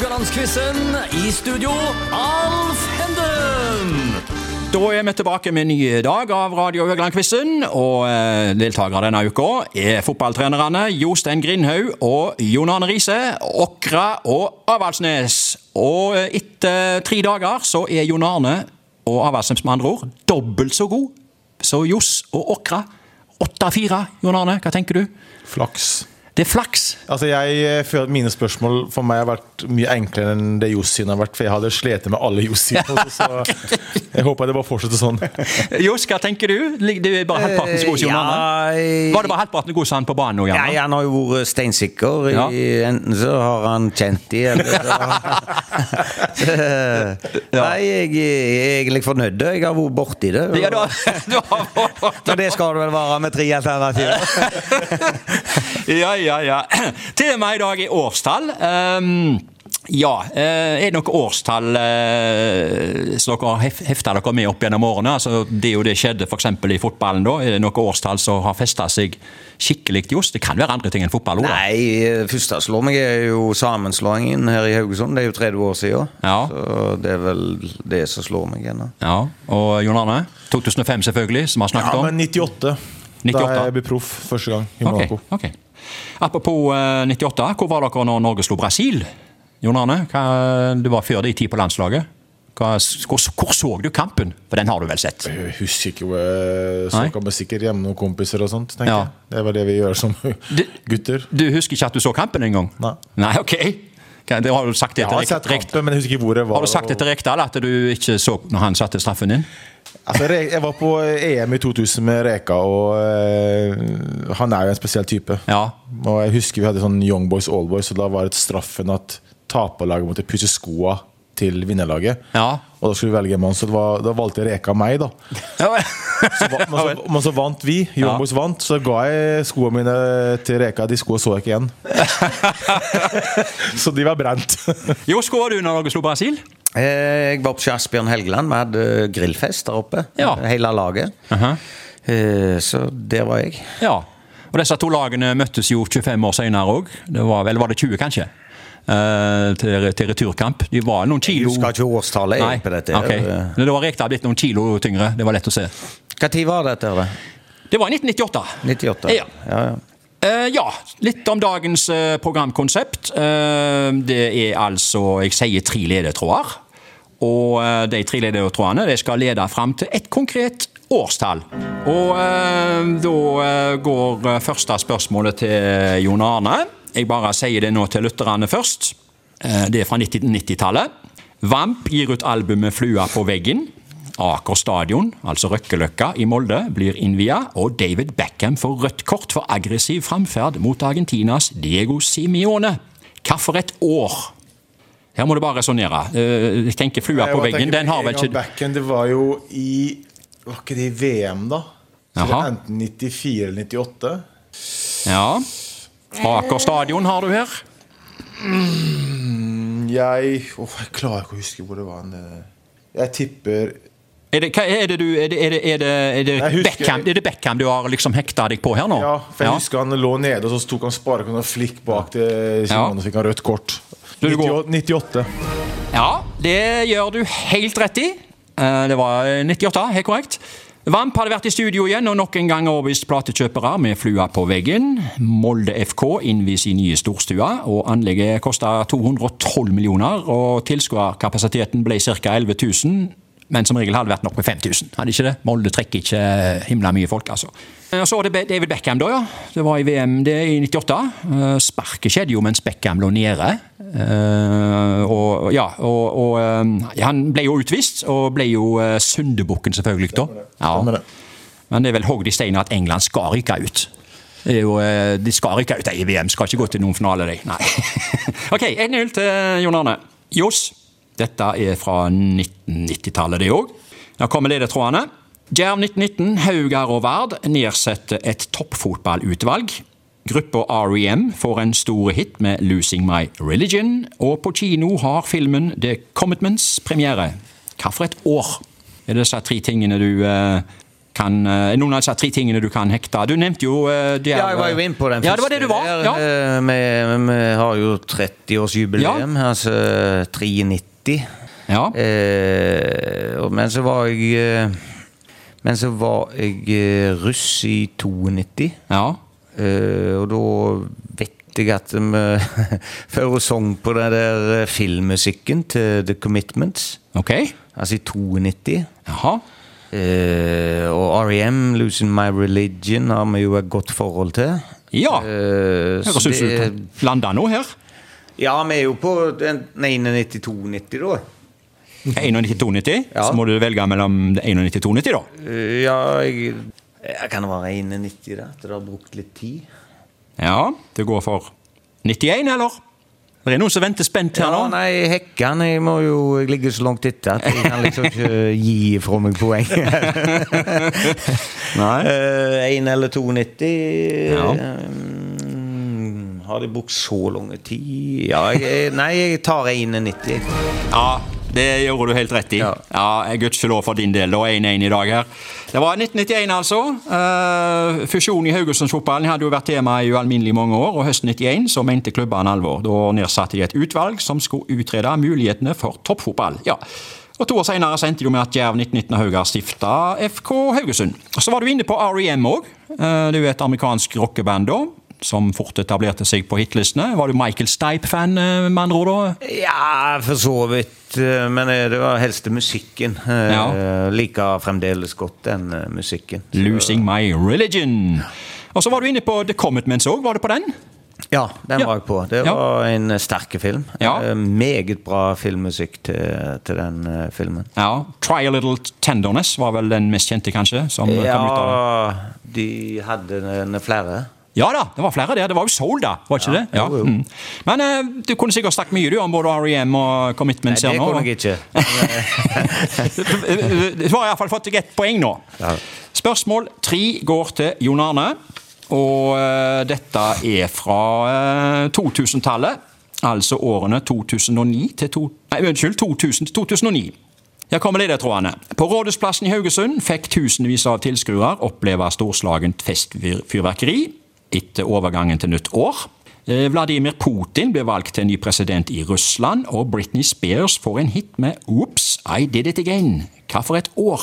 Haugalandsquizen. I studio, Alf Henden. Da er vi tilbake med en ny dag av Radio Høgland-quizen. Og eh, deltakere denne uka er fotballtrenerne Jostein Grindhaug og Jon Arne Riise. Åkra og Avaldsnes. Og eh, etter tre dager så er Jon Arne og Avaldsnes med andre ord dobbelt så god. Så Johs og Åkra 8-4. Jon Arne, hva tenker du? Flaks. Det er flaks. Altså jeg eh, føler at Mine spørsmål for meg har vært mye enklere enn det Jossin har vært. For jeg hadde slitt med alle Jossin. Så jeg håper det bare fortsetter sånn. Johs, hva tenker du? Du er bare halvparten så god som han Arne. Var det bare halvparten god som han på banen nå, ja, han har jo vært steinsikker. Ja. I, enten så har han kjent de, eller så Nei, jeg er egentlig fornøyd. Jeg har vært borti det. Ja, du har, du har Men det skal du vel være med tre alternativer? Ja, ja, ja. ja. Temaet i dag er årstall. Um, ja, eh, er det noe årstall eh, som dere har hef- hefta dere med opp gjennom årene? Altså, det jo det skjedde f.eks. i fotballen. da. Er det noe årstall som har festa seg skikkelig just? Det kan være andre ting enn fotball òg. Nei, første slår meg er jo sammenslåingen her i Haugesund. Det er jo 30 år siden. Ja. Så det er vel det som slår meg ennå. Ja. Og Jon Arne? 2005 selvfølgelig, som vi har snakket om. Ja, men 98. 98. Da jeg ble proff første gang i Ok, Okay, ok. Apropos eh, 98, hvor var dere når Norge slo Brasil? Jon Arne, hva, du var før de tid på landslaget. Hva, hvor, hvor så du kampen? For den har du vel sett? Jeg husker ikke hvor jeg så vi sikkert hjemme med noen kompiser og sånt. tenker Ja. jeg. Det var det vi gjør som gutter. Du husker ikke at du så kampen engang? Nei. Nei, ok. Det har du sagt Jeg etter har sett Rek- kampen, men jeg husker ikke hvor det var. Har du sagt til Rekdal at du ikke så når han satte straffen din? Altså, jeg var på EM i 2000 med Reka, og eh, han er jo en spesiell type. Ja. Og jeg husker vi hadde sånn Young Boys, All Boys, og da var det straffen at taperlaget måtte pusse skoa til vinnerlaget. Ja. Og da skulle vi velge en mann, så det var, da valgte Reka meg, da. Så, va- men, så, men så vant vi. Young Ja. Boys vant, så ga jeg skoene mine til Reka. De skoene så jeg ikke igjen. så de var brent. Jo, skåra du når Norge slo Brasil? Eh, Jeg var på Asbjørn Helgeland. Vi hadde grillfest der oppe. Ja. Hele laget. Uh -huh. Så der var jeg. Ja. Og disse to lagene møttes jo 25 år senere òg. Eller var var det 20, kanskje? Eh, til, til returkamp. De var noen Jeg kilo husker ikke årstallet jeg, Nei, på dette. ok. Men Da var Rekdal blitt noen kilo tyngre. Det var lett å se. Tid var dette? Det var i 1998. 98? Ja. ja, ja. Uh, ja, litt om dagens uh, programkonsept. Uh, det er altså, jeg sier tre ledetråder. Og eh, de tre ledetrådene de skal lede fram til et konkret årstall. Og eh, da eh, går eh, første spørsmålet til Jon Arne. Jeg bare sier det nå til lytterne først. Eh, det er fra 1990-tallet. Vamp gir ut albumet 'Flua på veggen'. Aker stadion, altså Røkkeløkka i Molde, blir innvia, og David Beckham får rødt kort for aggressiv framferd mot Argentinas Diego Simione. Et år? Her må du bare resonnere. Eh, Jeg tenker flua på veggen, den har vel ikke Backen, det var jo i Var ikke det i VM, da? Så det er enten 94 eller 98. Ja. Aker stadion har du her. Jeg oh, jeg klarer ikke å huske hvor det var. en, eh, Jeg tipper Er det, hva er det du Er det, er det, er det, er det, husker- Beckham, er det Beckham du har liksom hekta deg på her nå? Ja, for jeg husker han lå nede, og så tok han sparken og flikk bak til ja. og fikk han rødt kort. Du, det går- 98. Ja, det gjør du helt rett i. Eh, Det var 98, helt korrekt. Vamp hadde vært i studio igjen og nok en gang overbevist platekjøpere med flua på veggen. Molde FK innvies i nye storstua, og anlegget kosta 212 millioner. Og tilskuerkapasiteten ble ca. 11 000, men som regel hadde det vært nok med 5000. Hadde ikke det? Molde trekker ikke himla mye folk, altså. Og Så var det David Beckham, da, ja. Det var i VM det i 98. Eh, Sparket skjedde jo mens Beckham lå nede. Eh, og ja, og, og eh, Han ble jo utvist, og ble jo syndebukken, selvfølgelig. da. Ja. Men det er vel hogd i steinen at England skal ryke ut. Jo, eh, de skal ryke ut i VM, skal ikke gå til noen finale, de. Nei. ok, 1-0 til Jon Arne. Johs, dette er fra 1990-tallet, det òg. Nå kommer ledetrådene. Jerv 1919, Haugar og Vard nedsetter et toppfotballutvalg. Gruppa REM får en stor hit med 'Losing My Religion', og på kino har filmen 'The Commitments' premiere. Hva for et år er det disse tre tingene du eh, kan, eh, noen av disse tre tingene du kan hekte. Du nevnte jo eh, der, Ja, jeg var jo inne på den første. Ja, det var det du var. Ja. Eh, Vi, vi har jo 30-årsjubileum, altså 93. Ja. Eh, men så var jeg eh, Men så var jeg eh, russ i 92. ja. Eh, og da vet jeg at vi før hun sang på den der eh, filmmusikken til The Commitments. Ok. Altså i 92. Jaha. Eh, og REM, 'Losing My Religion', har vi jo et godt forhold til. Ja. Eh, så Høres ut som lande nå her. Ja, vi er jo på den 91-92-90, da. 91-92, Ja. så må du velge mellom 91-92, da. Eh, ja, jeg, jeg kan være 91, da? At å har brukt litt tid? Ja, det går for 91, eller? Det er noen som venter spent her Ja, nå. nei, Hekkan Jeg må jo Jeg ligger så langt etter at jeg kan liksom ikke gi fra meg poeng. Nei. Én eller 92 Ja. mm, Har de brukt så lang tid? Ja, jeg, nei, jeg tar 91. Ja, det gjorde du helt rett i. Ja, Ja. Gudskjelov for din del. Da 1-1 i dag her. Det var 1991, altså. Uh, fusjonen i Haugesundsfotballen hadde jo vært tema i ualminnelig mange år, og høsten 91 så mente klubbene alvor. Da nedsatte de et utvalg som skulle utrede mulighetene for toppfotball. Ja. Og To år senere så endte det med at Jerv 1919 og Haugar stifta FK Haugesund. Så var du inne på REM òg. Det er jo et amerikansk rockeband da, som fort etablerte seg på hitlistene. Var du Michael Stipe-fan, eh, med andre ord? Ja, for så vidt. eh, Men det var helst musikken. Eh, Ja. Liker fremdeles godt den musikken. Så- 'Losing My Religion'. Og så var du inne på The Commitments òg. Var det på den? Ja, den Ja. var jeg på. Det Ja. var en sterk film. Ja. Meget bra filmmusikk til, til den filmen. Ja. 'Try a Little Tenderness' var vel den mest kjente, kanskje? Ja, de hadde flere. Ja da, det var flere der. Det var jo soul, da. Var ikke det? Ja. jo, jo. Mm. Men uh, du kunne sikkert snakket mye du om både R.E.M. og Commitments Nei, det kunne jeg ikke. Du har iallfall fått deg ett poeng nå. Ja. Spørsmål tre går til Jon Arne. Og uh, dette er fra uh, 2000-tallet. Altså årene 2009 til to, nei, unnskyld, 2000 til 2009. Her kommer ledertrådene. På Rådhusplassen i Haugesund fikk tusenvis av tilskuere oppleve storslagent festfyrverkeri etter overgangen til nytt år. Eh, Vladimir Putin blir valgt til ny president i Russland, og Britney Spears får en hit med 'Oops, I Did It Again'. Hva for et år?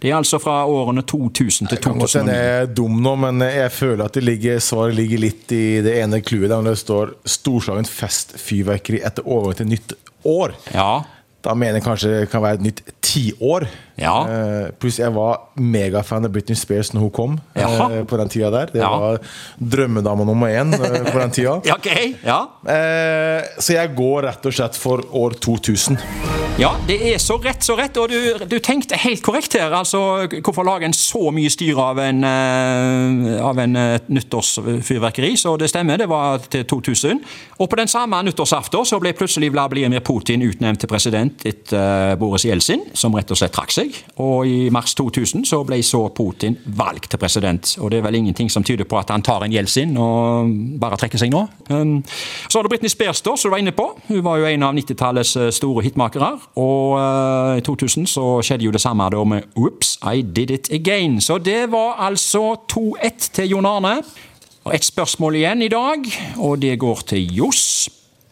Det er altså fra årene 2000 til Kan godt hende 2009. jeg er dum nå, men jeg føler at det ligger, svaret ligger litt i det ene clouet der det står 'storslagent festfyrverkeri etter overgang til nytt år'. Ja, Da mener jeg kanskje det kan være et nytt tiår. Ja. Eh, pluss jeg var megafan av Britney Spears når hun kom eh, på den tida der. Det Ja. var drømmedama nummer én eh, på den tida. okay. Ja. Så jeg går rett og slett for år 2000. ja, det er så rett, så rett. Og du, du tenkte helt korrekt her. Altså, hvorfor lage en så mye styr av en, eh, av en eh, nyttårsfyrverkeri? Så det stemmer, det var til 2000. Og på den samme nyttårsaften så ble plutselig Vladimir Putin utnevnt til president etter eh, Boris Jeltsin, som rett og slett trakk seg. Og i mars 2000 så ble så Putin valgt til president. Og det er vel ingenting som tyder på at han tar en Jeltsin og bare trekker seg nå. Um, så har du Britney Spears, da, som du var inne på. Hun var jo en av 90-tallets eh, store hitmakere. Og eh, i 2000 så skjedde jo det samme da med 'Oops, I Did It Again'. Så det var altså 2-1 til Jon Arne. Og ett spørsmål igjen i dag, og det går til Johs.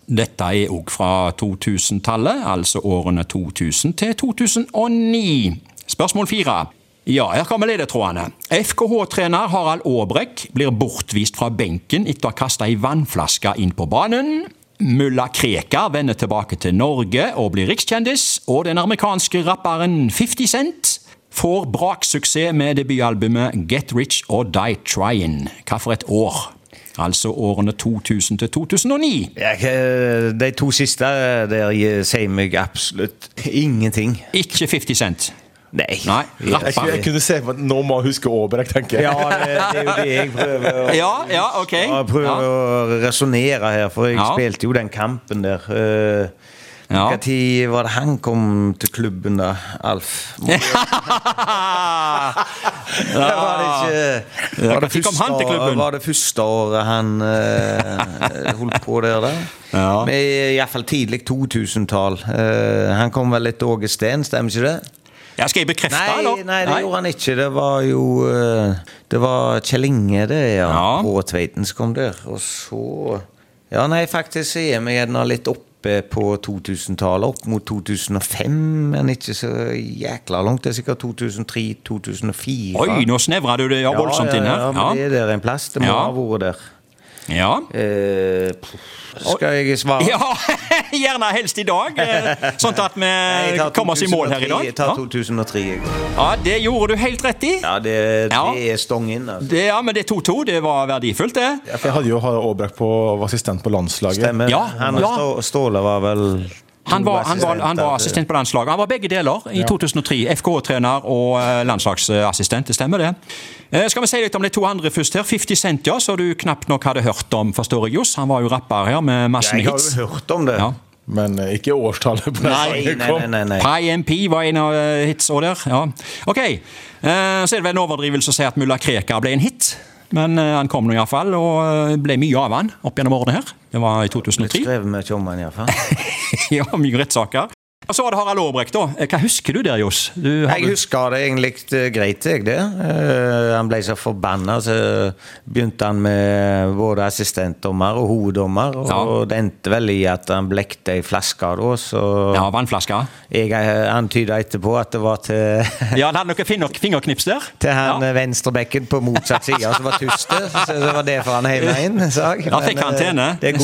Dette er òg fra 2000-tallet, altså årene 2000 til 2009. Spørsmål fire. Ja, her kommer ledetrådene. FKH-trener Harald Aabrekk blir bortvist fra benken etter å ha kasta ei vannflaske inn på banen. Mulla Krekar vender tilbake til Norge og blir rikskjendis. Og den amerikanske rapperen 50 Cent får braksuksess med debutalbumet Get Rich or Die Tryin'. Hva for et år? Altså årene 2000 til 2009. Jeg, de to siste der gir- sier meg absolutt ingenting. Ikke 50 Cent. Nei. Nei, Jeg, jeg kunne se for meg at nå må jeg huske Aaberg, tenker jeg. Ja, det, det er jo det jeg prøver å Ja, ja, ok. Jeg prøver Ja. å resonnere her, for jeg Ja. spilte jo den kampen der. Uh, Ja. Når var det han kom til klubben, da? Alf? Var det ikke var det, første- var det første året han uh, holdt på der, da? Ja. Iallfall tidlig 2000-tall. Uh, han kom vel litt Åge Steen, stemmer ikke det? Ja, Skal jeg bekrefte, Nei, eller? nei, det gjorde han ikke. Det var jo eh, Det var Kjell Inge, det, ja. Ja. På Tveiten som kom der. Og så Ja, nei, faktisk så er vi gjerne litt oppe på 2000-tallet. Opp mot 2005, men ikke så jækla langt. Det er sikkert 2003-2004. Oi, nå snevra du det ja, voldsomt inn her. Ja, men det er der en plass. Det må Ja. ha vært der. Ja. Eh, skal jeg svare? ja. Gjerne helst i dag, eh, sånn at vi kommer oss i mål her i dag. Jeg tar 2003, jeg. ja, Det gjorde du helt rett i. Ja, det, det er stong inn, altså. Det, ja, men det er 2-2. Det var verdifullt, det. Ja, for jeg hadde jo Harald Aabrekk på var assistent på landslaget. Stemmer. Ja, Han og. Ståle var vel Han var, han, var, han var assistent på landslaget. Han var begge deler i 2003. FK-trener og eh, landslagsassistent. Det stemmer, det. Eh, Skal vi si litt om de to andre først her? 50 Cent, ja, som du knapt nok hadde hørt om, forstår jeg, Johs. Han var jo rapper her med masse Jeg har jo hørt om det. Ja. Men eh, ikke årstallet på Nei, nei, nei, nei. Pie MP var en av hitsa hits der. Ja. Ok, så er det vel en overdrivelse å si at Mulla Krekar ble en hit. Men eh, han kom nå iallfall, og eh, ble mye av han opp gjennom årene her. Det var i Litt 2003. skrevet mye om han iallfall. ja, mye rettssaker. Og så var det Harald Aabrekk, da. Eh, Hva husker du der, Johs? Jeg husker det egentlig eh, greit, jeg, det. Eh, han ble så forbanna, så begynte han med både assistentdommer og hoveddommer. Og Ja. det endte vel i at han blekte ei flaske da, så Ja, vannflaske? jeg antyda etterpå at det var til Ja, han hadde noen finger, fingerknips der. Til han ja. venstrebekken på motsatt side som var tyst. Så det var derfor han heiv inn. sa jeg. Han fikk karantene. Det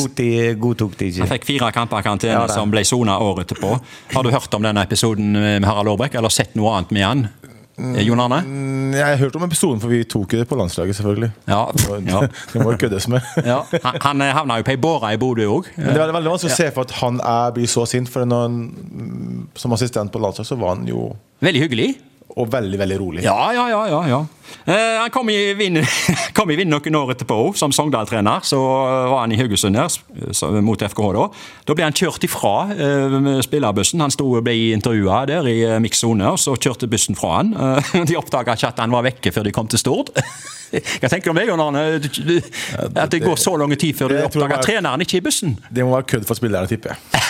godtok de, de Han fikk fire kamper karantene Ja, som ble sona året etterpå. Har du hørt om denne episoden med Harald Aarbrekk, eller sett noe annet med han? Eh, Jon Arne? Mm, Jeg har hørt om episoden, for vi tok jo det på landslaget, selvfølgelig. Ja. ja. Det må jo køddes med. ja. Han, han eh, havna jo på ei båre i Bodø òg. Det er veldig vanskelig å se for at han er, blir så sint, for når han, som assistent på landslaget så var han jo Veldig hyggelig. Og veldig, veldig rolig. Ja, ja, ja. ja, ja. Eh, han kom i vind, kom i vind noen år etterpå som Sogndal-trener. Så var han i Haugesund her, mot FKH da. Da ble han kjørt ifra eh, spillerbussen. Han sto og ble intervjua der i eh, zone, og så kjørte bussen fra han. Eh, de oppdaga ikke at han var vekke før de kom til Stord. Hva tenker du om det, Jon Arne? At det går så lang tid før du oppdager treneren ikke i bussen? Det må være kødd for spillerne, tipper jeg.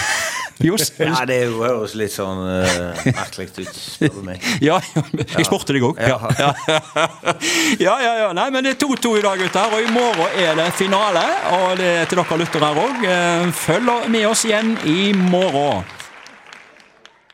Johs? Ja, det høres litt sånn uh, merkelig ut, spør du meg. Ja, jeg spurte deg òg. Ja. Ja. ja, ja, ja. Nei, men det er 2-2 i dag, gutter. Og i morgen er det finale. Og det er til dere lyttere òg. Følg med oss igjen i morgen.